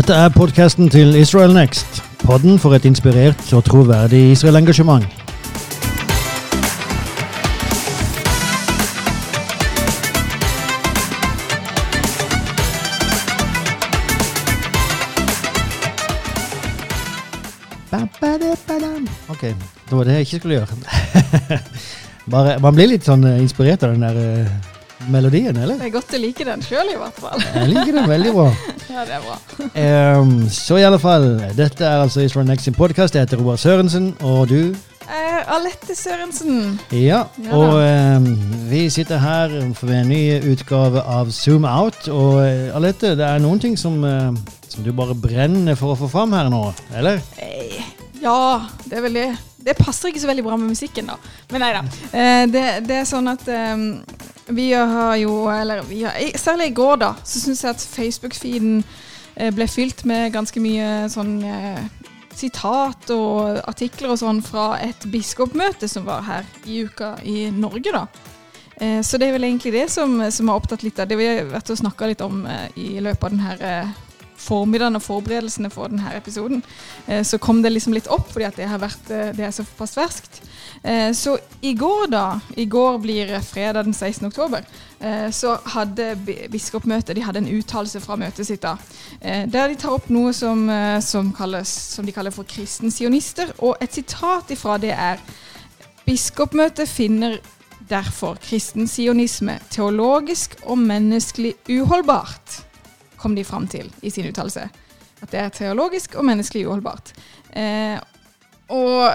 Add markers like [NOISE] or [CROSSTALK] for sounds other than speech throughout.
Dette er podkasten til Israel Next. Podden for et inspirert og troverdig Israel-engasjement. Ok, det var det jeg ikke skulle gjøre. [LAUGHS] Bare, man blir litt sånn eh, inspirert av den der eh, melodien, eller? Det er godt å like den sjøl, i hvert fall. Jeg liker den veldig bra. [LAUGHS] Ja, det er bra. Um, så i alle fall, dette er altså Israel Next sin podkast. Jeg heter Roar Sørensen, og du? Uh, Alette Sørensen. Ja. Ja Og ehm, vi sitter her for en ny utgave av Zoom Out. Og uh, Alette, det er noen ting som, uh, som du bare brenner for å få fram her nå, eller? Hey. ja, det er vel det. Det passer ikke så veldig bra med musikken, da. Men nei da. Det, det er sånn at eh, vi har jo Eller vi har, særlig i går, da, så syns jeg at Facebook-feeden eh, ble fylt med ganske mye sånn eh, sitat og artikler og sånn fra et biskopmøte som var her i uka i Norge, da. Eh, Så det er vel egentlig det som, som har opptatt litt av det vi har vært og snakka litt om i løpet av denne formiddagen og forberedelsene for denne episoden. Så kom det liksom litt opp, fordi at det, har vært, det er såpass ferskt. Eh, Så i går, da, i går blir fredag den 16. oktober, eh, så hadde bi- biskopmøtet de hadde en uttalelse fra møtet sitt da, eh, der de tar opp noe som, som, kalles, som de kaller for kristensionister. Og et sitat ifra det er Biskopmøtet finner derfor kristensionisme teologisk og menneskelig uholdbart, kom de fram til i sin uttalelse. At det er teologisk og menneskelig uholdbart. Eh, og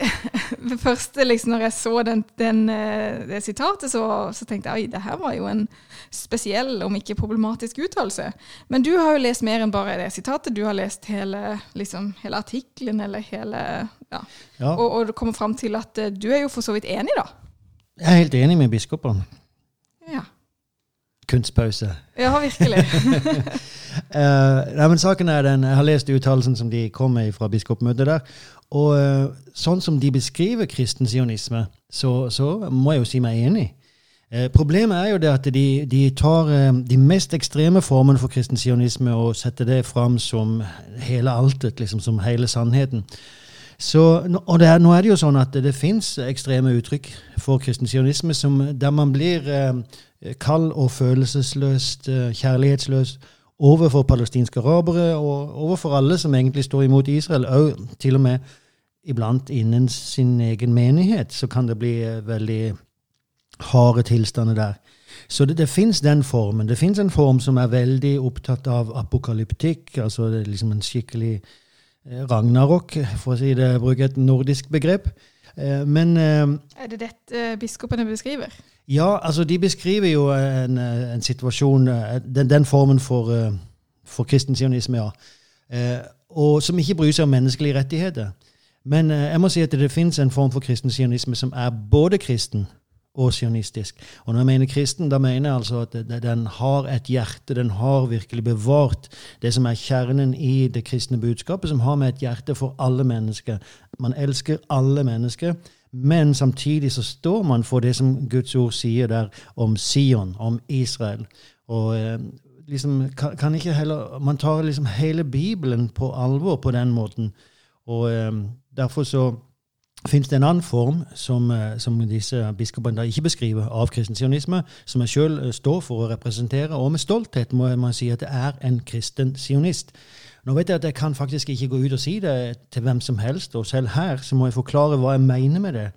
[LAUGHS] det første, liksom, når jeg så den, den, eh, det sitatet, så, så tenkte jeg oi, det her var jo en spesiell, om ikke problematisk uttalelse. Men du har jo lest mer enn bare det sitatet. Du har lest hele, liksom, hele artikkelen, eller hele Ja. Ja, Og, og du kommer fram til at eh, du er jo for så vidt enig, da. jeg er helt enig med biskopene. Ja, Kunstpause. ja virkelig. uh, [LAUGHS] [LAUGHS] nei, men saken er den, Jeg har lest uttalelsen som de kom med fra biskopmøtet der. Og eh, sånn som de beskriver kristen sionisme, så, så må jeg jo si meg enig. Eh, problemet er jo det at de, de tar eh, de mest ekstreme formene for kristen sionisme og setter det fram som hele altet, liksom som hele sannheten. Så, og er, nå er det jo sånn at det, fins ekstreme uttrykk for kristen sionisme der man blir eh, kald og følelsesløst, eh, kjærlighetsløs overfor palestinske arabere og overfor alle som egentlig står imot Israel. Og til og med iblant innen sin egen menighet så kan det bli eh, veldig harde tilstander der. Så det, det fins den formen. Det fins en form som er veldig opptatt av apokalyptikk, altså det er liksom en skikkelig eh, ragnarok, for å si det, bruke et nordisk begrep. Eh, Men er det dette biskopene beskriver? Ja, altså de beskriver jo en, eh, en situasjon, eh, den, den formen for, eh, for kristen sionisme, ja. Eh, Og som ikke bryr seg om menneskelige rettigheter. Men eh, jeg må si at det finnes en form for kristen sionisme som er både kristen og sionistisk. Og når jeg mener kristen, da mener jeg altså at den har et hjerte, den har virkelig bevart det som er kjernen i det kristne budskapet, som har med et hjerte for alle mennesker. Man elsker alle mennesker, men samtidig så står man for det som Guds ord sier der om Sion, om Israel. Og eh, liksom kan, kan ikke heller Man tar liksom hele Bibelen på alvor på den måten. Og eh, derfor så finnes det en annen form som, eh, som disse biskopene da ikke beskriver av kristen sionisme, som jeg sjøl står for å representere, og med stolthet må jeg si at det er en kristen sionist. Nå vet jeg at jeg kan faktisk ikke gå ut og si det til hvem som helst, og selv her så må jeg forklare hva jeg mener med det.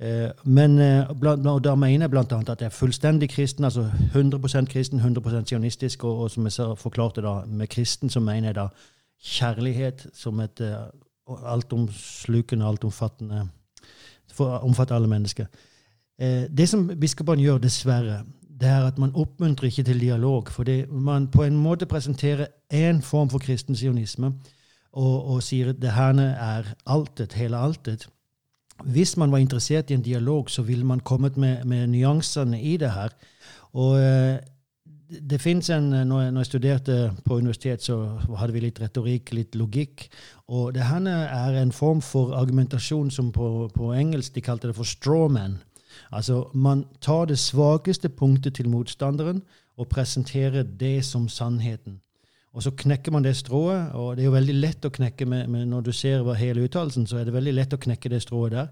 Eh, Men eh, og da mener jeg annet at jeg er fullstendig kristen, altså 100% kristen, 100 sionistisk, og, og som jeg så forklarte da, med kristen så mener jeg da kjærlighet som et eh, altomslukende, altomfattende for å omfatte alle mennesker. Det som biskopene gjør, dessverre, det er at man oppmuntrer ikke til dialog. Fordi man på en måte presenterer én form for kristen sionisme og, og sier at det her er altet, hele altet. Hvis man var interessert i en dialog, så ville man kommet med, med nyansene i det her. Og eh, det- fins en jeg, når jeg studerte på universitet, så hadde vi litt retorikk, litt logikk. Og det her er en form for argumentasjon som på, på engelsk de kalte det for strawman. Altså, man tar det svakeste punktet til motstanderen og presenterer det som sannheten. Og så knekker man det strået, og det er jo veldig lett å knekke med, med når du ser hele uttalelsen, så er det veldig lett å knekke det strået der.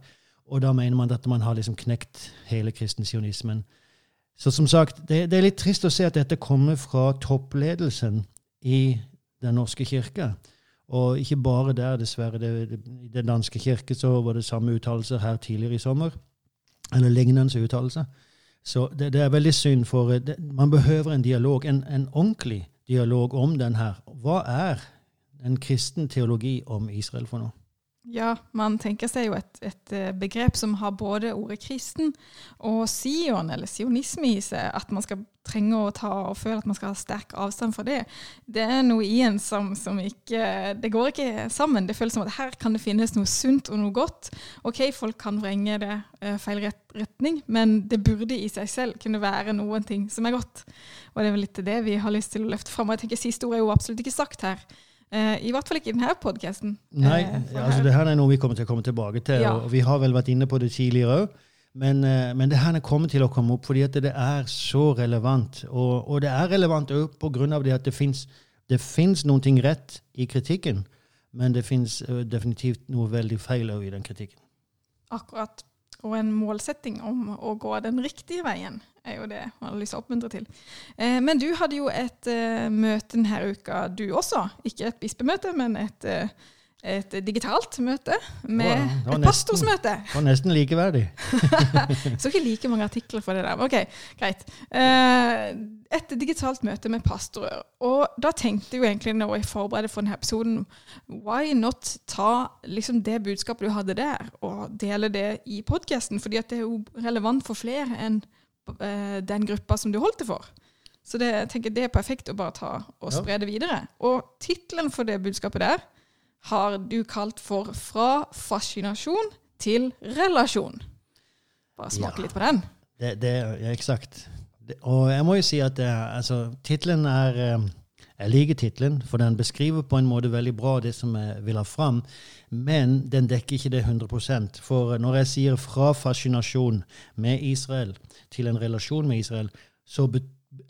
Og da mener man at man har liksom knekt hele kristensionismen. Så som sagt, det, det, er litt trist å se at dette kommer fra toppledelsen i Den norske kirke. Og ikke bare der, dessverre. I Den danske kirke så var det samme uttalelser her tidligere i sommer. Eller lignende uttalelser. Så det, det, er veldig synd, for det, man behøver en dialog, en, en ordentlig dialog om den her. Hva er en kristen teologi om Israel for noe? Ja, man tenker seg jo et, et, eh, begrep som har både ordet kristen og sion, eller sionisme, i seg. At man skal trenge å ta og føle at man skal ha sterk avstand fra det. Det er noe i en som, som ikke Det går ikke sammen. Det føles som at her kan det finnes noe sunt og noe godt. OK, folk kan vrenge det uh, feil retning, men det burde i seg selv kunne være noen ting som er godt. Og det er vel litt det vi har lyst til å løfte fram. Og jeg tenker Siste ord er jo absolutt ikke sagt her. Uh, I hvert fall ikke i denne podkasten. Nei, uh, altså det her er noe vi kommer til å komme tilbake til. Ja. og Vi har vel vært inne på det tidligere òg. Men, uh, men, det her kommer til å komme opp fordi det er så relevant. Og, og det er relevant òg pga. at det fins noen ting rett i kritikken. Men det fins definitivt noe veldig feil òg i den kritikken. Akkurat. Og en målsetting om å gå den riktige veien er jo det man har lyst til å oppmuntre til. Eh, men du hadde jo et eh, møte denne uka, du også. Ikke et bispemøte, men et, eh, et digitalt møte med nesten, et pastorsmøte. Det var nesten likeverdig. [LAUGHS] Så ikke like mange artikler for det der. Ok, greit. Eh, et digitalt møte med pastorer. Og da tenkte jeg jo egentlig når jeg forberedte for denne episoden, why not ta liksom det budskapet du hadde der, og dele det i podkasten? Fordi at det er jo relevant for flere enn den gruppa som du holdt det for. Så det, jeg tenker det er perfekt å bare ta og spre det videre. Og tittelen for det budskapet der har du kalt for 'Fra fascinasjon til relasjon'. Bare smake ja. litt på den. Det, det ja, eksakt. Og jeg må jo si at altså, tittelen er eh, jeg liker tittelen, for den beskriver på en måte veldig bra det som jeg vil ha fram, men den dekker ikke det 100% For når jeg sier 'fra fascinasjon med Israel' til en relasjon med Israel, så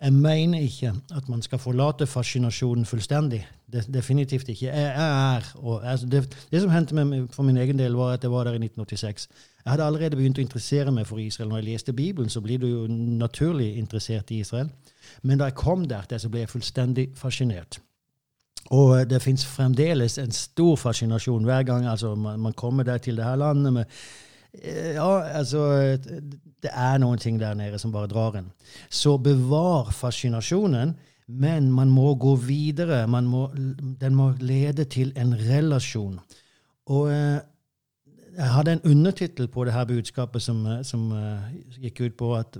jeg mener ikke at man skal forlate fascinasjonen fullstendig. Det, definitivt ikke. Jeg er og, altså det, det, som hendte meg for min egen del, var at jeg var der i 1986. Jeg hadde allerede begynt å interessere meg for Israel. Når jeg leste Bibelen, så blir du jo naturlig interessert i Israel. Men da jeg kom der, så ble jeg fullstendig fascinert. Og det fins fremdeles en stor fascinasjon hver gang altså, man, man kommer der til det her landet. med eh, ja, altså Det er noen ting der nede som bare drar en. Så bevar fascinasjonen, men man må gå videre. Må, den må lede til en relasjon. Og eh, jeg hadde en undertittel på det her budskapet som, eh, som gikk ut på at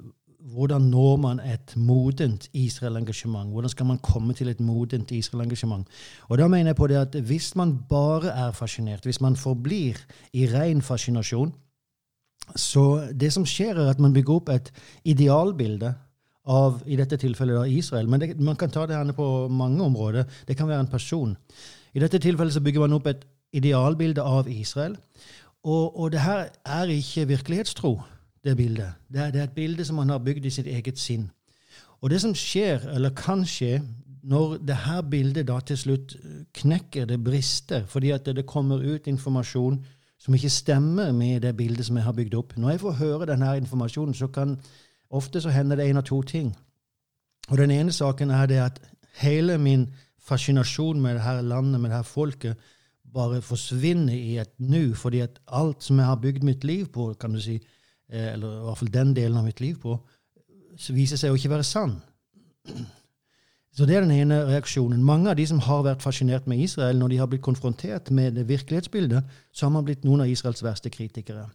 hvordan når man et modent Israel-engasjement? Hvordan skal man komme til et modent Israel-engasjement? Og da mener jeg på det at Hvis man bare er fascinert, hvis man forblir i ren fascinasjon, så det som skjer, er at man bygger opp et idealbilde av i dette tilfellet da, Israel. Men det, man kan ta det her på mange områder. Det kan være en person. I dette tilfellet så bygger man opp et idealbilde av Israel. Og, og det her er ikke virkelighetstro det bildet. Det er, det er, et bilde som man har bygd i sitt eget sinn. Og det som skjer, eller kan skje, når det her bildet da til slutt knekker, det brister, fordi at det, kommer ut informasjon som ikke stemmer med det bildet som jeg har bygd opp Når jeg får høre denne informasjonen, så kan ofte så hender det én av to ting. Og Den ene saken er det at hele min fascinasjon med det her landet, med det her folket, bare forsvinner i et nu, fordi at alt som jeg har bygd mitt liv på, kan du si, Eh, eller i hvert fall den delen av mitt liv på, så viser seg å ikke være sann. [CLEARS THROAT] Så det er den ene reaksjonen. Mange av de som har vært fascinert med Israel, når de har blitt konfrontert med det virkelighetsbildet, så har man blitt noen av Israels verste kritikere.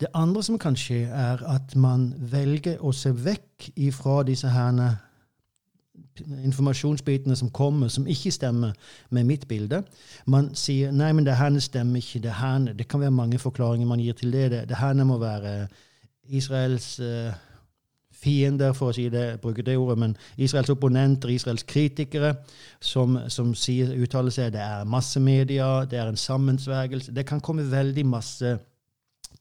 Det andre som kan skje, er at man velger å se vekk ifra disse herne informasjonsbitene som kommer, som ikke stemmer med mitt bilde. Man sier nei, men det her stemmer ikke. Det, her, det kan være mange forklaringer man gir til det. Det, det her må være Israels uh, fiender, for å si det, bruke det ordet, men Israels opponenter, Israels kritikere, som, som sier, uttaler seg. Det er massemedia, det er en sammensvergelse. Det kan komme veldig masse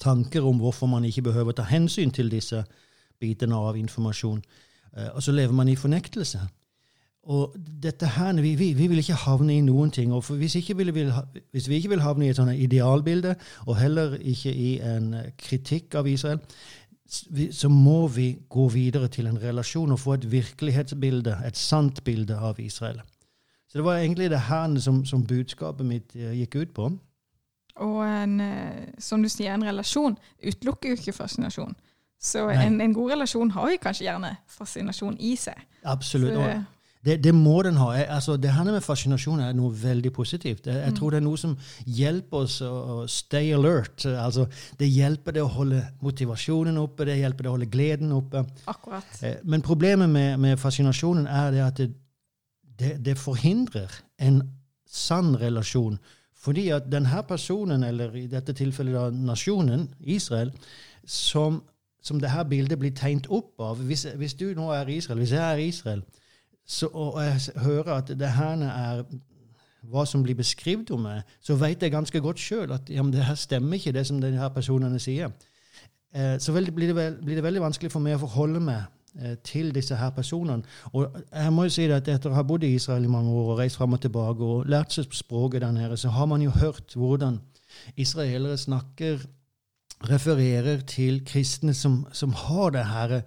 tanker om hvorfor man ikke behøver ta hensyn til disse bitene av informasjon. Uh, og så lever man i fornektelse. og dette her, vi, vi, vi, vil ikke havne i noen ting. og hvis, vil, vil, hvis, vi ikke vil havne i et sånt idealbilde, og heller ikke i en kritikk av Israel, så må vi gå videre til en relasjon og få et virkelighetsbilde, et sant bilde av Israel. Så det var egentlig det her som, som budskapet mitt eh, gikk ut på. Og en, eh, som du sier, en relasjon utelukker jo ikke fascinasjon. Så en, en, god relasjon har jo kanskje gjerne fascinasjon i seg. Absolutt. Så, det, det, må den ha. Altså, det her med fascinasjon er noe veldig positivt. Jeg, jeg mm. tror det er noe som hjelper oss å stay alert. Altså, det hjelper det å holde motivasjonen oppe, det hjelper det å holde gleden oppe. Akkurat. Eh, men problemet med, med fascinasjonen er det at det, det, det, forhindrer en sann relasjon. Fordi at denne personen, eller i dette tilfellet da nasjonen, Israel, som, som det her bildet blir tegnet opp av hvis, hvis du nå er Israel, hvis jeg er Israel, så, og jeg hører at det her er hva som blir beskrevet om meg, så vet jeg ganske godt sjøl at ja, det her stemmer ikke, det som de her personene sier. Eh, så vel, blir, det vel, blir, det veldig vanskelig for meg å forholde meg eh, til disse her personene. Og jeg må jo si at Etter å ha bodd i Israel i mange år og reist fram og tilbake og lært seg språket der nede, så har man jo hørt hvordan israelere snakker, refererer til kristne som, som har det her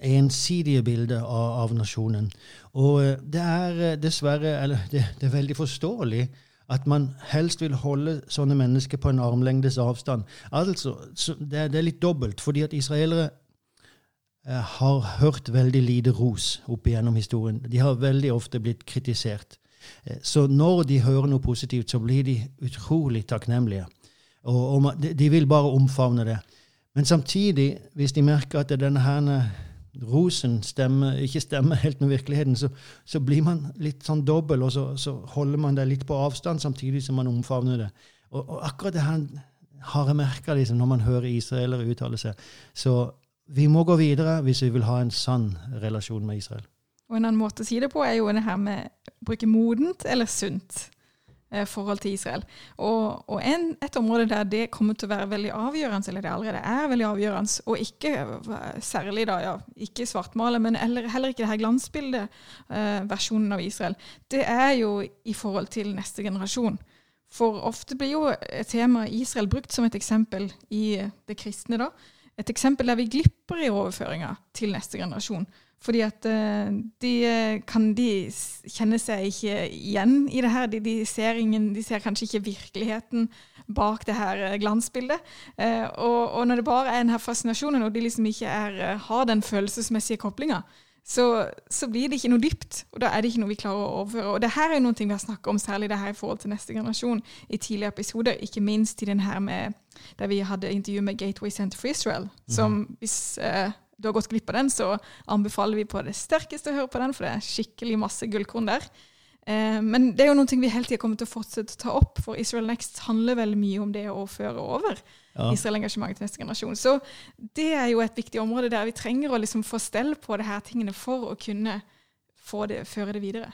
ensidige bildet av, av, nasjonen. Og eh, det er eh, dessverre Eller det, det, er veldig forståelig at man helst vil holde sånne mennesker på en armlengdes avstand. Altså, det, det, er litt dobbelt, fordi at israelere eh, har hørt veldig lite ros opp igjennom historien. De har veldig ofte blitt kritisert. Så når de hører noe positivt, så blir de utrolig takknemlige. Og, og de, vil bare omfavne det. Men samtidig, hvis de merker at denne her rosen stemmer, ikke stemmer helt med virkeligheten, så, så blir man litt sånn dobbel, og så, så, holder man det litt på avstand samtidig som man omfavner det. Og, og akkurat det her har jeg merka liksom, når man hører israelere uttale seg. Så vi må gå videre hvis vi vil ha en sann relasjon med Israel. Og En annen måte å si det på er jo det her med å bruke modent eller sunt. Eh, forhold til Israel. Og, og en, et område der det kommer til å være veldig avgjørende, eller det allerede er veldig avgjørende, og ikke eh, særlig da, ja, ikke svartmale, men heller, heller ikke det her glansbildet, eh, av Israel, det er jo i forhold til neste generasjon. For ofte blir jo temaet Israel brukt som et eksempel i det kristne. da. Et eksempel der vi glipper i overføringa til neste generasjon. Fordi at uh, de eh, kan de kjenne seg ikke igjen i det her. De, de, ser, ingen, de ser, kanskje ikke virkeligheten bak det her eh, glansbildet. Og, og, når det bare er denne fascinasjonen, og de liksom ikke er, har den følelsesmessige koblinga, så, så, blir det ikke noe dypt. Og da er det ikke noe vi klarer å overføre. Og det her er jo noe vi har snakket om, særlig det her i forhold til neste generasjon, i tidligere episoder. Ikke minst i den her med, der vi hadde intervju med Gateway Center for Israel, som mhm. hvis uh, du har gått glipp av den, så anbefaler vi på det sterkeste å høre på den, for det er skikkelig masse gullkorn der. Eh, men det er jo noe vi hele tida kommer til å fortsette å ta opp, for Israel Next handler veldig mye om det å føre over ja. Israel-engasjementet til neste generasjon. Så det er jo et viktig område der vi trenger å liksom få stell på det her tingene for å kunne det, føre det videre.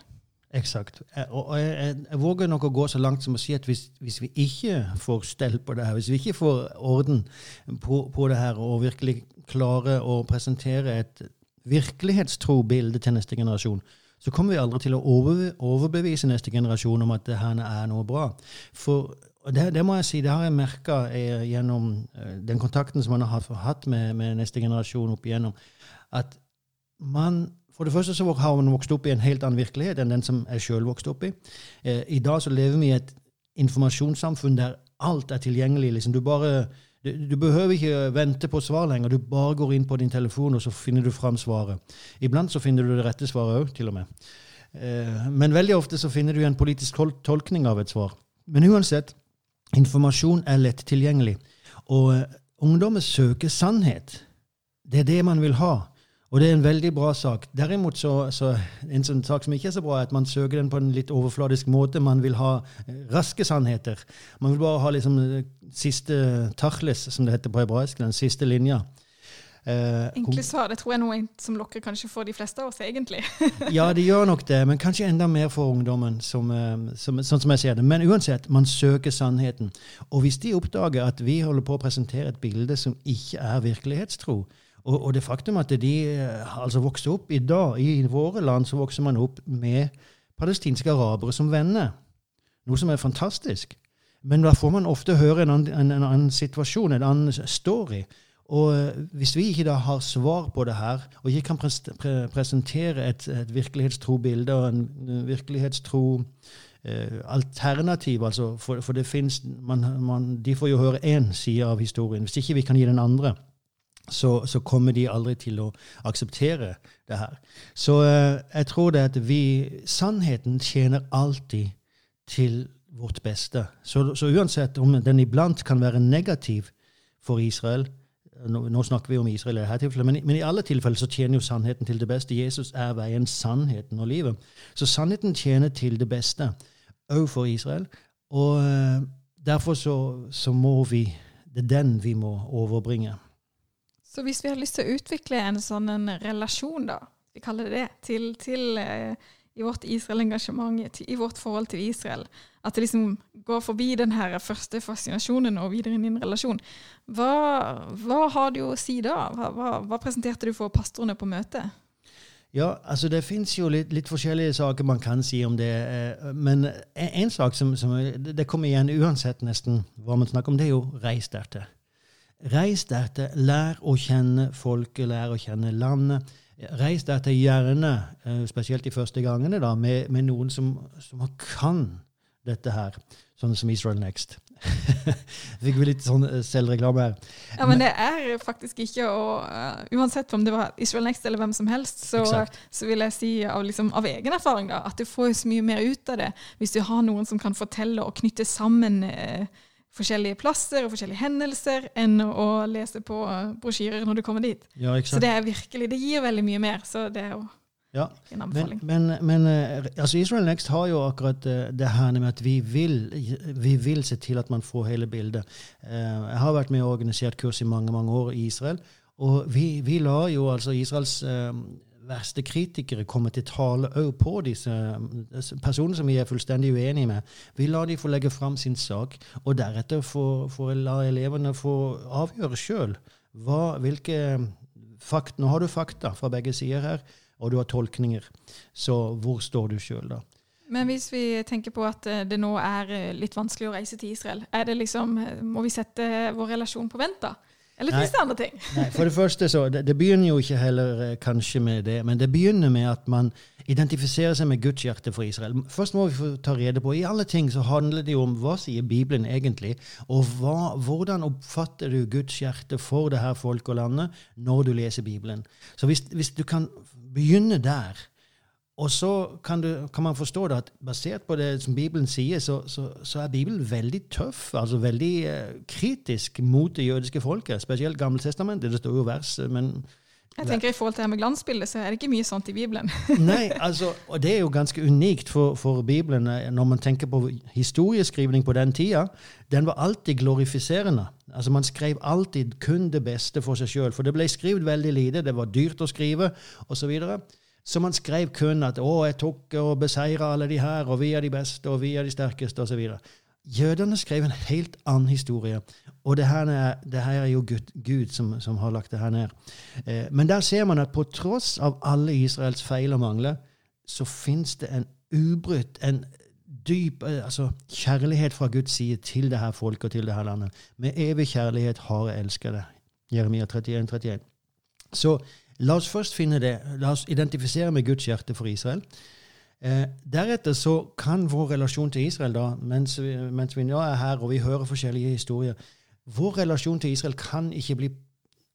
Eksakt. Og jeg, jeg, jeg, våger nok å gå så langt som å si at hvis, hvis vi ikke får stell på det her, hvis vi ikke får orden på, på det her og virkelig klarer å presentere et virkelighetstro bilde til neste generasjon, så kommer vi aldri til å overbevise neste generasjon om at det her er noe bra. For det, det, må jeg si, det har jeg merka eh, gjennom eh, den kontakten som man har hatt med, med neste generasjon opp igjennom, at man for det første så har man vokst opp i en helt annen virkelighet enn den som jeg sjøl vokste opp i. Eh, I dag så lever vi i et informasjonssamfunn der alt er tilgjengelig. Liksom. Du, bare, du, behøver ikke vente på svar lenger. Du bare går inn på din telefon, og så finner du fram svaret. Iblant så finner du det rette svaret òg, til og med. Eh, men veldig ofte så finner du en politisk tolkning av et svar. Men uansett, informasjon er lett tilgjengelig. Og eh, ungdommer søker sannhet. Det er det man vil ha. Og det er en veldig bra sak. Derimot så, så en sånn sak som ikke er så bra, er at man søker den på en litt overfladisk måte. Man vil ha eh, raske sannheter. Man vil bare ha liksom eh, siste tachles, som det heter på hebraisk, den siste linja. Eh, Enkle svar det tror jeg er noe som lokker kanskje for de fleste av oss, egentlig. [LAUGHS] ja, det gjør nok det, men kanskje enda mer for ungdommen, som, eh, som, sånn som jeg ser det. Men uansett, man søker sannheten. Og hvis de oppdager at vi holder på å presentere et bilde som ikke er virkelighetstro, Og, og det faktum at de eh, altså vokste opp i dag, i våre land, så vokser man opp med palestinske arabere som venner. Noe som er fantastisk. Men da får man ofte høre en annen, en, en annen situasjon, en annen story. Og eh, hvis vi ikke da har svar på det her, og ikke kan pres pre presentere et, et virkelighetstro bilde og en virkelighetstro eh, alternativ, altså, for, for det man, De får jo høre én side av historien. Hvis ikke vi kan gi den andre, så, så, kommer de aldri til å akseptere det her. Så uh, jeg tror det at vi Sannheten tjener alltid til vårt beste. Så, så uansett om den iblant kan være negativ for Israel, nå, nå, snakker vi om Israel i dette tilfellet, men, men, i alle tilfeller så tjener jo sannheten til det beste. Jesus er veien, sannheten og livet. Så sannheten tjener til det beste òg for Israel. Og uh, derfor så, så, må vi Det er den vi må overbringe. Så hvis vi har lyst til å utvikle en sånn en relasjon, da, vi kaller det det, til, til uh, i vårt Israel-engasjement, i vårt forhold til Israel. At det liksom går forbi den her første fascinasjonen og videre inn i en relasjon. Hva, hva har du å si da? Hva, hva, hva, presenterte du for pastorene på møtet? Ja, altså Det fins jo litt, litt, forskjellige saker man kan si om det. Eh, men en sak som, som det kommer igjen uansett nesten hva man snakker om, det er jo reis dertil. Reis dertil, lær å kjenne folket, lær å kjenne landet Reis deg til gjerne, eh, spesielt de første gangene, da, med, med noen som, som, kan dette her. Sånn som Israel Next. [LAUGHS] Fikk vi litt sånn eh, selvreklame her. Ja, men det er faktisk ikke å uh, Uansett om det var Israel Next eller hvem som helst, så, så vil jeg si av, liksom, av, egen erfaring da, at du får så mye mer ut av det hvis du har noen som kan fortelle og knytte sammen uh, forskjellige plasser og forskjellige hendelser enn å lese på brosjyrer når du kommer dit. Ja, så det er virkelig, det gir veldig mye mer. Så det er jo ja. en anbefaling. Men, men, men eh, altså Israel Next har jo akkurat eh, det her med at vi vil, vi vil se til at man får hele bildet. Eh, jeg har vært med og organisert kurs i mange mange år i Israel. Og vi, vi lar jo altså Israels verste kritikere kommer til tale òg på disse personene som vi er fullstendig uenige med. Vi lar de få legge fram sin sak, og deretter får få la elevene få avgjøre sjøl. Hvilke fakta Nå har du fakta fra begge sider her, og du har tolkninger. Så hvor står du sjøl, da? Men hvis vi tenker på at eh, det nå er eh, litt vanskelig å reise til Israel, liksom, eh, må vi sette vår relasjon på vent da? Eller fins det andre ting? nei, for det første så, det, det, begynner jo ikke heller eh, kanskje med det, men det begynner med at man identifiserer seg med Guds hjerte for Israel. Først må vi få ta rede på I alle ting så handler det jo om hva sier Bibelen egentlig, og hva, hvordan oppfatter du Guds hjerte for det her folket og landet når du leser Bibelen. Så hvis, hvis du kan begynne der, og så kan, du, kan, man forstå det at basert på det som Bibelen sier, så, så, så er Bibelen veldig tøff, altså veldig eh, kritisk mot det jødiske folket. Spesielt Gammeltestamentet. Det står jo vers, men jeg tenker I forhold til det med glansbildet, så er det ikke mye sånt i Bibelen. [LAUGHS] Nei, altså, og det er jo ganske unikt for, for, Bibelen eh, når man tenker på historieskrivning på den tida. Den var alltid glorifiserende. Altså Man skrev alltid kun det beste for seg sjøl. For det ble skrevet veldig lite, det var dyrt å skrive, osv. Så man skrev kun at 'Å, jeg tok og beseira alle de her, og vi er de beste, og vi er de sterkeste', osv. Jødene skrev en helt annen historie. Og det her er, det her er jo Gud, Gud som, som, har lagt det her ned. Eh, men der ser man at på tross av alle Israels feil og mangler, så fins det en ubrutt, en dyp eh, altså, kjærlighet fra Guds side til det her folket og til det her landet. Med evig kjærlighet har jeg elsket det. Jeremia 31, 31. Så La oss først finne det. La oss identifisere med Guds hjerte for Israel. Eh, deretter så kan vår relasjon til Israel, da, mens vi, mens vi nå er her og vi hører forskjellige historier Vår relasjon til Israel kan ikke bli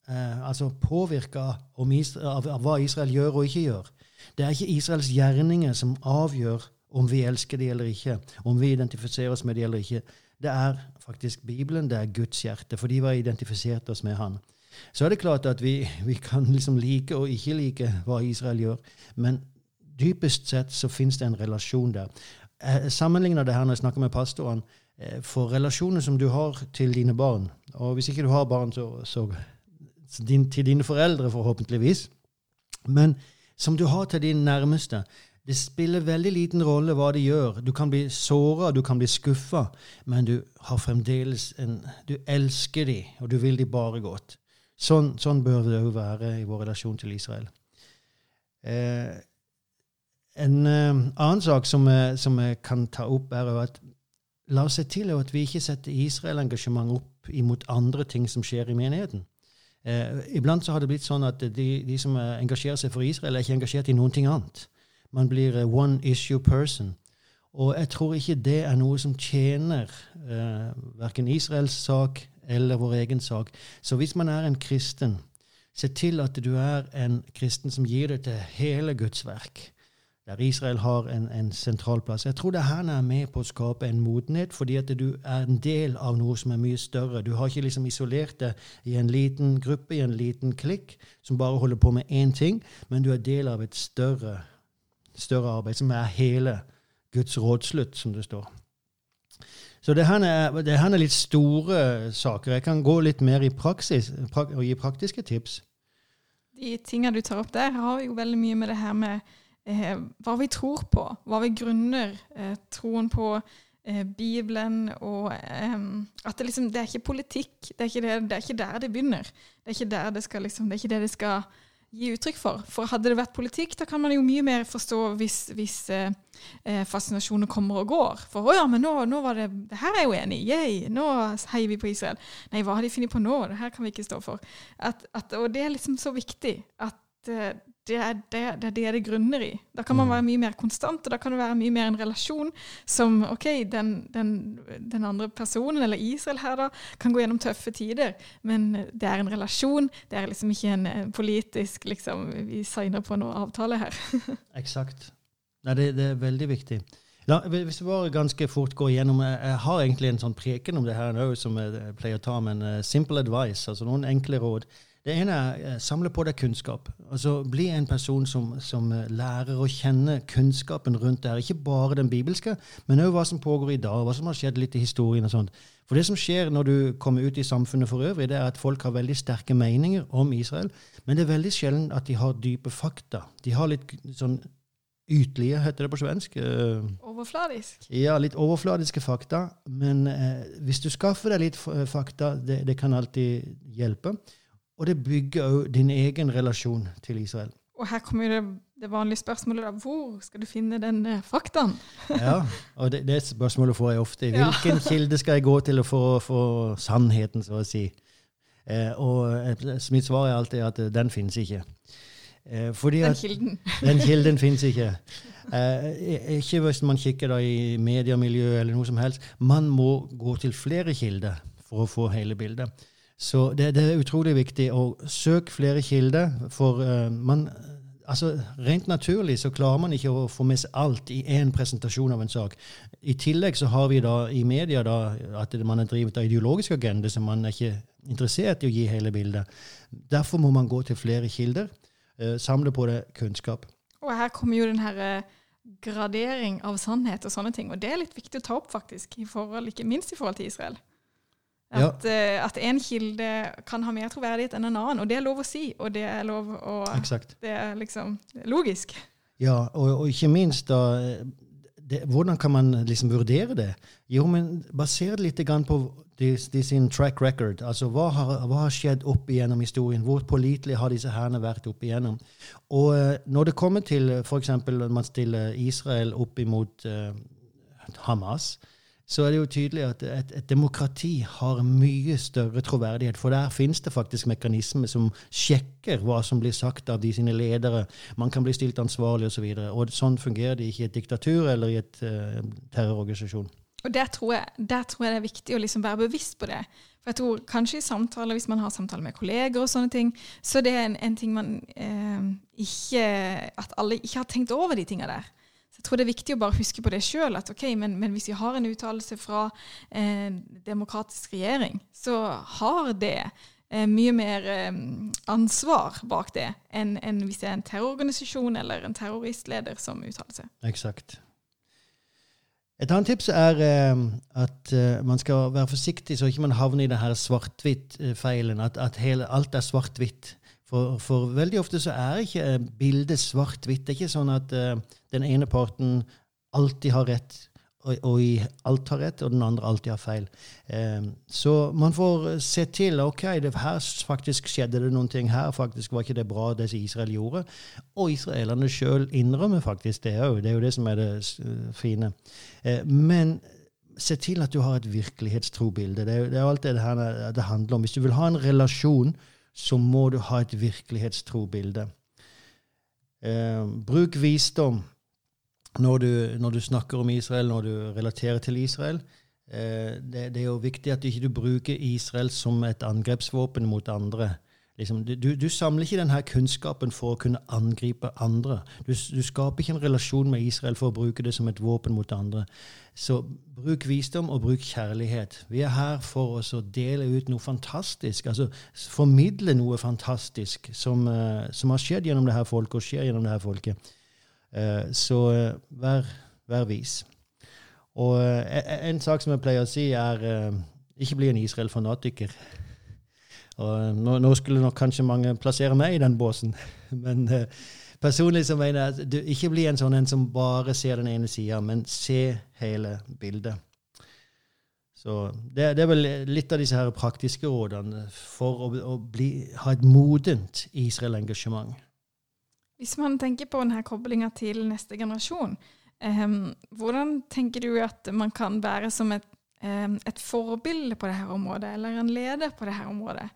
eh, altså påvirka av, av hva Israel gjør og ikke gjør. Det er ikke Israels gjerninger som avgjør om vi elsker de eller ikke, om vi identifiserer oss med de eller ikke. Det er faktisk Bibelen, det er Guds hjerte, for de har identifisert oss med Han. Så er det klart at vi, vi kan liksom like og ikke like hva Israel gjør, men dypest sett så fins det en relasjon der. Jeg sammenligner det her når jeg snakker med pastoren. Eh, for relasjoner som du har til dine barn, og hvis ikke du har barn, så, så din, til dine foreldre, forhåpentligvis, men som du har til dine nærmeste, det spiller veldig liten rolle hva de gjør. Du kan bli såra, du kan bli skuffa, men du har fremdeles en Du elsker dem, og du vil dem bare godt. Sånn, sånn bør det òg være i vår relasjon til Israel. Eh, en eh, annen sak som, jeg- kan ta opp, er at la oss se til at vi ikke setter Israel-engasjement opp imot andre ting som skjer i menigheten. Eh, iblant så har det blitt sånn at de, de som eh, engasjerer seg for Israel, er ikke engasjert i noen ting annet. Man blir eh, one issue person. Og jeg tror ikke det er noe som tjener eh, verken Israels sak eller vår egen sak. Så hvis man er en kristen, se til at du er en kristen som gir det til hele Guds verk. Der Israel har en, en sentral plass. Jeg tror det her er med på å skape en modenhet, fordi at du er en del av noe som er mye større. Du har ikke liksom isolert deg i en liten gruppe, i en liten klikk, som bare holder på med én ting, men du er del av et større, større arbeid, som er hele Guds rådslutt, som det står. Så det her er, det her er litt store saker. Jeg kan gå litt mer i praksis prak og gi praktiske tips. De tingene du tar opp der, har jo veldig mye med det her med eh, hva vi tror på. Hva vi grunner eh, troen på eh, Bibelen og eh, At det liksom Det er ikke politikk. Det er ikke, det, det er ikke der det begynner. Det er ikke der det skal liksom Det er ikke det det skal gi uttrykk for. For hadde det vært politikk, da kan man jo mye mer forstå hvis, hvis eh, fascinasjonen kommer og går. For å ja, men nå, nå var det Det her er jeg jo enig i. Yay, nå heier vi på Israel. Nei, hva har de funnet på nå? Det her kan vi ikke stå for. At, at, og det er liksom så viktig at eh, det er det, det er det det grunner i. Da kan man være mye mer konstant, og da kan det være mye mer en relasjon som OK, den, den, den andre personen, eller Israel her, da, kan gå gjennom tøffe tider, men det er en relasjon. Det er liksom ikke en eh, politisk liksom Vi signer på noe avtale her. [LAUGHS] Eksakt. Nei, det, det er veldig viktig. La, hvis vi bare ganske fort går igjennom Jeg, jeg har egentlig en sånn preken om det her nå, som jeg pleier å ta, men uh, simple advice, altså noen enkle råd. Det ene er uh, samle på deg kunnskap. Altså Bli en person som, som uh, lærer å kjenne kunnskapen rundt det her. Ikke bare den bibelske, men òg hva som pågår i dag, hva som har skjedd litt i historien. og sånt. For det som skjer når du kommer ut i samfunnet for øvrig, det er at folk har veldig sterke meninger om Israel, men det er veldig sjelden at de har dype fakta. De har litt sånn ytlige, heter det på svensk. Uh, Overfladisk. ja, litt overfladiske fakta. Men eh, hvis du skaffer deg litt fakta, det, det kan alltid hjelpe. Og det bygger òg din egen relasjon til Israel. Og her kommer det, det vanlige spørsmålet, da. Hvor skal du finne den eh, faktaen? [LAUGHS] Ja, og det, det spørsmålet får jeg ofte. Ja. Hvilken kilde skal jeg gå til for å få sannheten, så å si? Eh, og eh, mitt svar er alltid at eh, den finnes ikke. Eh, Den kilden. [LAUGHS] Den kilden finnes ikke. Eh, ikke hvis man kikker i mediemiljøet eller noe som helst. Man må gå til flere kilder for å få hele bildet. Så det, det er utrolig viktig å søke flere kilder, for uh, man Altså, Rent naturlig så klarer man ikke å få med seg alt i én presentasjon av en sak. I tillegg så har vi da i media da at man er drevet av ideologisk agenda, så man er ikke interessert i å gi hele bildet. Derfor må man gå til flere kilder. uh, samle på det kunnskap. Og her kommer jo den her eh, gradering av sannhet og sånne ting. Og det er litt viktig å ta opp, faktisk, i forhold, ikke minst i forhold til Israel. Ja. At, eh, at en kilde kan ha mer troverdighet enn en annen. Og det er lov å si, og det er lov å Exakt. Det er liksom logisk. Ja, og, og ikke minst da det, Hvordan kan man liksom vurdere det? Jo, men baser det litt på de, de sin track record. Altså, hva har, hva har skjedd opp igjennom historien? Hvor pålitelig har disse hærene vært opp igjennom? Og eh, når det kommer til f.eks. når man stiller Israel opp imot uh, Hamas, så er det jo tydelig at et, et demokrati har mye større troverdighet. For der finnes det faktisk mekanismer som sjekker hva som blir sagt av de sine ledere. Man kan bli stilt ansvarlig osv. Og, så og sånn fungerer det ikke i et diktatur eller i et uh, terrororganisasjon. Og der tror, jeg, der tror jeg det er viktig å liksom være bevisst på det. For jeg tror kanskje i samtaler, hvis man har samtaler med kolleger og sånne ting, så det er en, en ting man eh, ikke At alle ikke har tenkt over de tinga der. Jeg tror det er viktig å bare huske på det sjøl. At ok, men, men hvis vi har en uttalelse fra en demokratisk regjering, så har det eh, mye mer eh, ansvar bak det enn enn hvis det er en terrororganisasjon eller en terroristleder som uttaler seg. Eksakt. Et annet tips er eh, at eh, man skal være forsiktig så ikke man havner i denne svart-hvitt-feilen. At, at hele, alt er svart-hvitt. For, for veldig ofte så er ikke eh, bildet svart-hvitt. Det er ikke sånn at uh, den ene parten alltid har rett, og, og alt har rett, og den andre alltid har feil. Eh, så man får se til ok, det her faktisk skjedde det noen ting her. faktisk var ikke det bra, det Israel gjorde. Og israelerne sjøl innrømmer faktisk det òg. Det er jo det som er det fine. Uh, men se til at du har et virkelighetstrobilde. Det er, det er alt det her det handler om. Hvis du vil ha en relasjon, så må du ha et virkelighetstrobilde. Eh, bruk visdom når du, når du, snakker om Israel, når du relaterer til Israel. Eh, det, det, er jo viktig at du ikke bruker Israel som et angrepsvåpen mot andre. Liksom, du, du, samler ikke denne kunnskapen for å kunne angripe andre. Du, du, skaper ikke en relasjon med Israel for å bruke det som et våpen mot andre. Så bruk visdom og bruk kjærlighet. Vi er her for å dele ut noe fantastisk, altså formidle noe fantastisk som, uh, som har skjedd gjennom det her folket, og skjer gjennom det her folket. Uh, så uh, vær, vær, vis. Og en sak som jeg pleier å si, er ikke bli en Israel-fanatiker. Og nå, nå, skulle nok kanskje mange plassere meg i den båsen, [LAUGHS] men uh, personlig så mener jeg at du ikke blir en sånn en som bare ser den ene sida, men se hele bildet. Så det, det, er vel litt av disse her praktiske rådene for å, å bli, ha et modent Israel-engasjement. Hvis man tenker på denne koblinga til neste generasjon, eh, hvordan tenker du at man kan være som et, eh, et forbilde på dette området, eller en leder på dette området?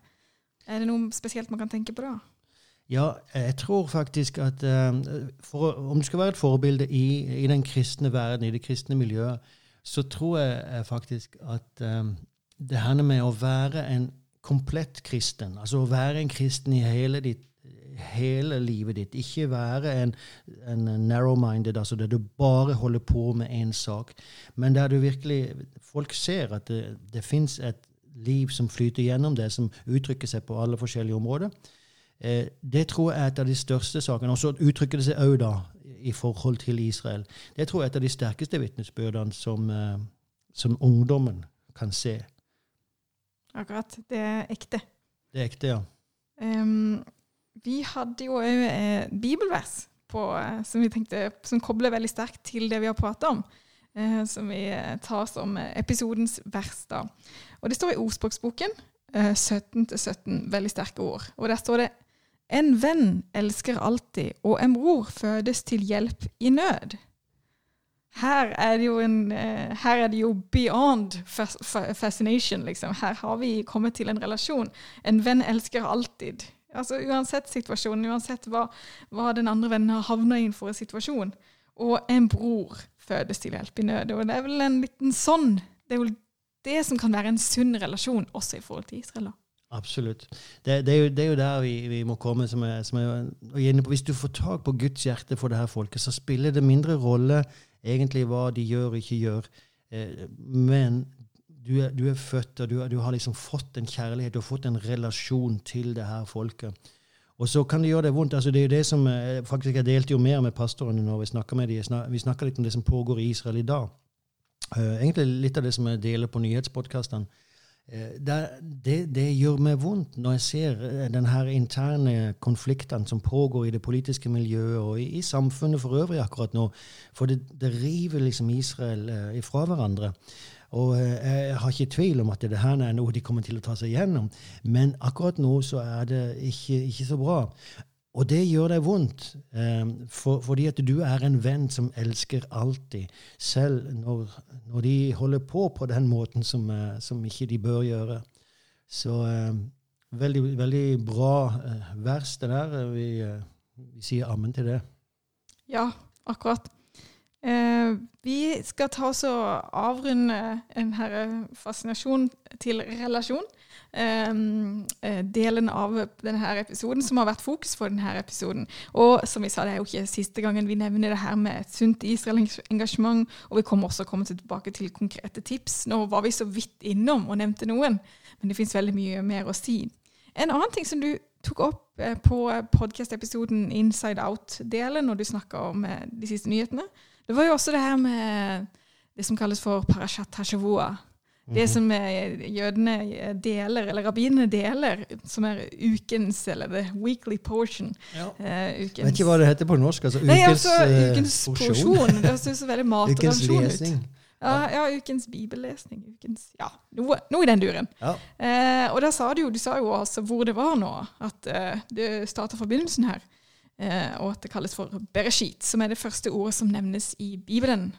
Er det noe spesielt man kan tenke på da? Ja, jeg tror faktisk at um, for, om du skal være et forbilde i, i, den kristne verden, i det kristne miljøet, så tror jeg faktisk at um, det handler med å være en komplett kristen, altså å være en kristen i hele, ditt, hele livet ditt, ikke være en, en narrow-minded, altså der du bare holder på med én sak, men der du virkelig Folk ser at det, det fins et liv som flyter gjennom det, som uttrykker seg på alle forskjellige områder. Eh, det tror jeg er et av de største sakene. Og så uttrykker det seg òg da i forhold til Israel. Det tror jeg er et av de sterkeste vitnesbyrdene som, eh, som, ungdommen kan se. Akkurat. Det er ekte. Det er ekte, ja. Um, vi hadde jo òg eh, bibelvers på, eh, som vi tenkte, som kobler veldig sterkt til det vi har prata om. Eh, som vi tar som episodens vers. da. Og Det står i ordspråksboken, 17-17, eh, veldig sterke ord. Og Der står det En venn elsker alltid, og en bror fødes til hjelp i nød. Her er det jo, en, eh, er det jo beyond fascination, liksom. Her har vi kommet til en relasjon. En venn elsker alltid. Altså Uansett situasjonen, uansett hva, hva den andre vennen har havna i for en situasjon. Og en bror fødes til hjelp i nød. Og det er vel en liten sånn Det er vel det som kan være en sunn relasjon også i forhold til Israel. Absolutt. Det, det, er jo, det, er jo, der vi, vi må komme. som er, som er, Hvis du får tak på Guds hjerte for det her folket, så spiller det mindre rolle egentlig hva de gjør og ikke gjør. Eh, men du er, du er, født, og du, du, har liksom fått en kjærlighet, du har fått en relasjon til det her folket. Og så kan det gjøre det vondt. altså Det er jo det som eh, faktisk Jeg delte jo mer med pastorene når vi snakka med dem. Vi snakka litt om det som pågår i Israel i dag. Uh, egentlig litt av det som jeg deler på nyhetspodkastene. Uh, det, det, det, gjør meg vondt når jeg ser denne den her interne konfliktene som pågår i det politiske miljøet og i, i samfunnet for øvrig akkurat nå. For det, det river liksom Israel ifra hverandre. Og jeg har ikke tvil om at det her er noe de kommer til å ta seg gjennom. Men akkurat nå så er det ikke, ikke så bra. Og det gjør deg vondt, eh, for, fordi at du er en venn som elsker alltid, selv når, når de holder på på den måten som, eh, som ikke de bør gjøre. Så eh, veldig, veldig bra eh, vers, det der. Vi, eh, vi, sier ammen til det. Ja, akkurat. Eh, vi skal ta oss og avrunde en fascinasjon til relasjon. Ehm, eh, delen av denne episoden som har vært fokus for denne episoden. Og som vi sa, det er jo ikke siste gangen vi nevner det her med et sunt Israel-engasjement. Og vi kommer også komme tilbake til konkrete tips. Nå var vi så vidt innom og nevnte noen, men det fins veldig mye mer å si. En annen ting som du tok opp eh, på podkast-episoden Inside Out-delen når du snakka om eh, de siste nyhetene, det var jo også det her med det som kalles for Parashat Hashavua. Det mhm. som jødene deler, eller rabbinene deler, som er ukens, eller the weekly portion. Ja. Uh, ukens. Vet ikke hva det heter på norsk. altså Ukens, Nei, altså, ukens porsjon. porsjon. Det høres så veldig [LAUGHS] matrasjon ut. Ja, ja, ukens bibellesning. Ukens, ja, noe, noe i den duren. Ja. Uh, og da sa du jo, du sa jo altså hvor det var nå, at uh, det starta forbindelsen her. Eh, og at det kalles for bereshit, som er det første ordet som nevnes i Bibelen.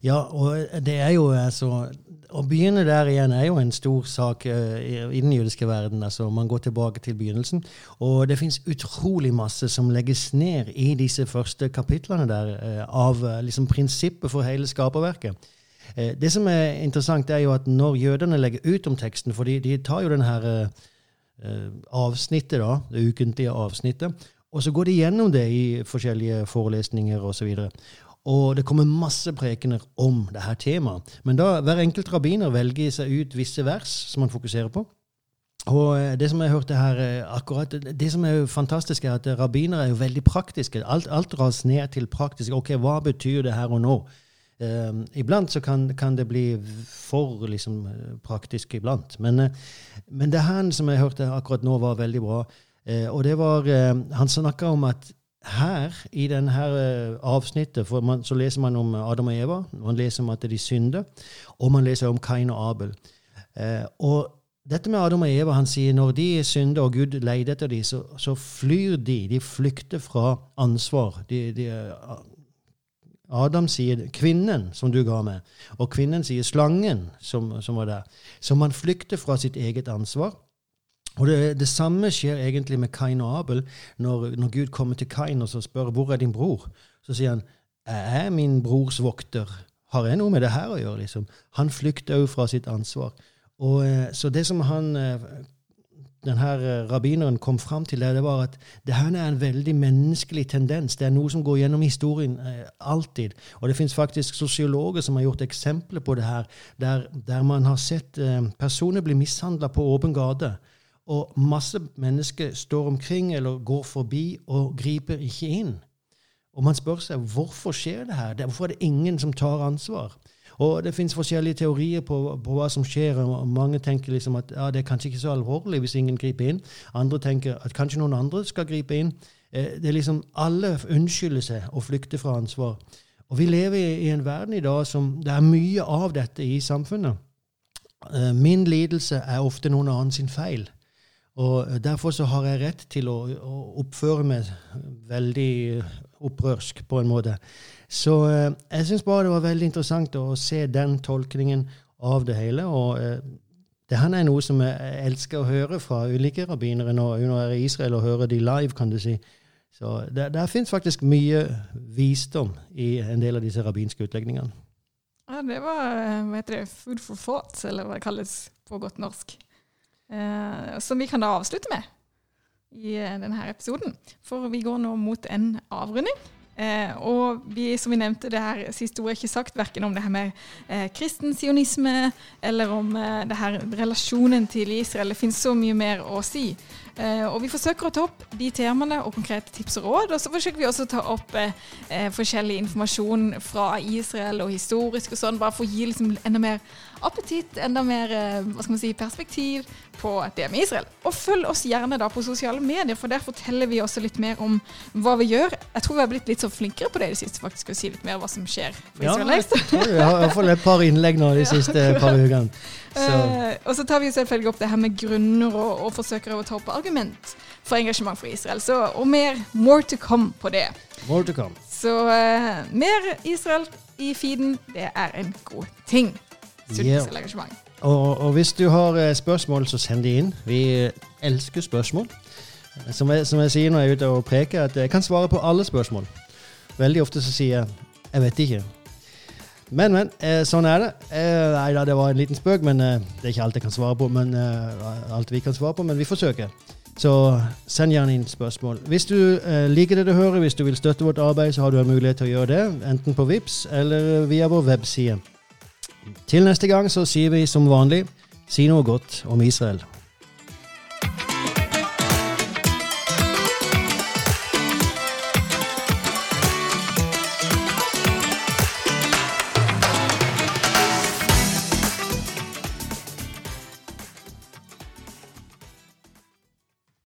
Ja, og det er jo altså Å begynne der igjen er jo en stor sak uh, i, den jødiske verden. altså Man går tilbake til begynnelsen. Og det fins utrolig masse som legges ned i disse første kapitlene der uh, av uh, liksom prinsippet for hele skaperverket. det som er interessant, er jo at når jødene legger ut om teksten, for de, de tar jo denne her avsnittet, da, det ukentlige avsnittet, og så går de gjennom det i forskjellige forelesninger osv. Og, og det kommer masse prekener om dette temaet. Men da hver enkelt rabbiner velger seg ut visse vers som man fokuserer på. Og eh, det som jeg hørte her eh, akkurat, det som er jo fantastisk, er at rabbinere er jo veldig praktiske. Alt, alt dras ned til praktisk. Ok, hva betyr det her og nå? Um, iblant så kan, kan, det bli for liksom, praktisk iblant. Men, men det her som jeg hørte akkurat nå, var veldig bra. Uh, og det var uh, Han snakka om at her, i denne eh, avsnittet, for man, så leser man om Adam og Eva. Man leser om at de synder, og man leser om Kain og Abel. Eh, og dette med Adam og Eva, han sier når de synder og Gud leter etter dem, så, så, flyr de. De flykter fra ansvar. De, de, Adam sier 'kvinnen som du ga meg', og kvinnen sier 'slangen som, som var der'. Så man flykter fra sitt eget ansvar. Og det, det, samme skjer egentlig med Kain og Abel. Når, når, Gud kommer til Kain og spør hvor er din bror, så sier han jeg er min brors vokter. Har jeg noe med det her å gjøre? liksom? Han flykter òg fra sitt ansvar. Og, eh, så det som han, eh, denne eh, rabbineren kom fram til, det var at det her er en veldig menneskelig tendens. Det er noe som går gjennom historien alltid. Og det fins faktisk sosiologer som har gjort eksempler på det her, der, der man har sett personer bli mishandla på åpen gate. Og masse mennesker står omkring eller går forbi og griper ikke inn. Og man spør seg hvorfor skjer det her? Hvorfor er det ingen som tar ansvar? Og Det fins forskjellige teorier på, på, hva som skjer. og Mange tenker liksom at ja, det er kanskje ikke så alvorlig hvis ingen griper inn. Andre tenker at kanskje noen andre skal gripe inn. Eh, det er liksom Alle unnskylder seg og flykter fra ansvar. Og Vi lever i en verden i dag som det er mye av dette i samfunnet. Eh, min lidelse er ofte noen annen sin feil. Og Derfor så har jeg rett til å, å oppføre meg veldig opprørsk, på en måte. Så eh, jeg syns bare det var veldig interessant å se den tolkningen av det hele. og eh, det her er noe som jeg elsker å høre fra ulike rabbinere når jeg er i Israel og hører de live, kan du si. Så der, der fins faktisk mye visdom i en del av disse rabbinske utlegningene. Ja, det var eh, hva heter det, food for thought, eller hva det kalles på godt norsk eh, som vi kan da avslutte med i eh, denne episoden. For vi går nå mot en avrunding. Eh, og vi, som vi nevnte, det her siste ordet ikke sagt verken om det her med eh, kristen sionisme eller om eh, det her relasjonen til Israel. Det finnes så mye mer å si. Eh, og vi forsøker å ta opp de temaene og konkrete tips og råd. Og så forsøker vi også å ta opp eh, eh, forskjellig informasjon fra Israel og historisk og sånn, bare for å gi liksom enda mer appetitt, enda mer hva skal man si, perspektiv på det med Israel. Og følg oss gjerne da på sosiale medier, for der forteller vi også litt mer om hva vi gjør. Jeg tror vi har blitt litt så flinkere på det i det siste, faktisk, å si litt mer hva som skjer på ja, Israel tror jeg har iallfall et par innlegg nå de [LAUGHS] siste par ukene. [LAUGHS] Uh, og så tar vi selvfølgelig opp det her med grunner, og, og forsøker å ta opp argument for engasjement for Israel. Så, og mer more to come på det. More to come. Så uh, mer Israel i feeden, det er en god ting. Yeah. Og, og, hvis du har uh, spørsmål, så send de inn. Vi elsker spørsmål. Som jeg, som jeg, sier når jeg er ute og preker, at jeg kan svare på alle spørsmål. Veldig ofte så sier jeg 'jeg vet ikke'. Men, men. Eh, sånn er det. Eh, nei da, det var en liten spøk, men eh, det er ikke alt jeg kan svare på. Men, alt vi kan svare på, men vi forsøker. Så send gjerne inn spørsmål. Hvis du liker det du hører, hvis du vil støtte vårt arbeid, så har du en mulighet til å gjøre det. Enten på VIPS eller via vår webside. Til neste gang så sier vi som vanlig si noe godt om Israel.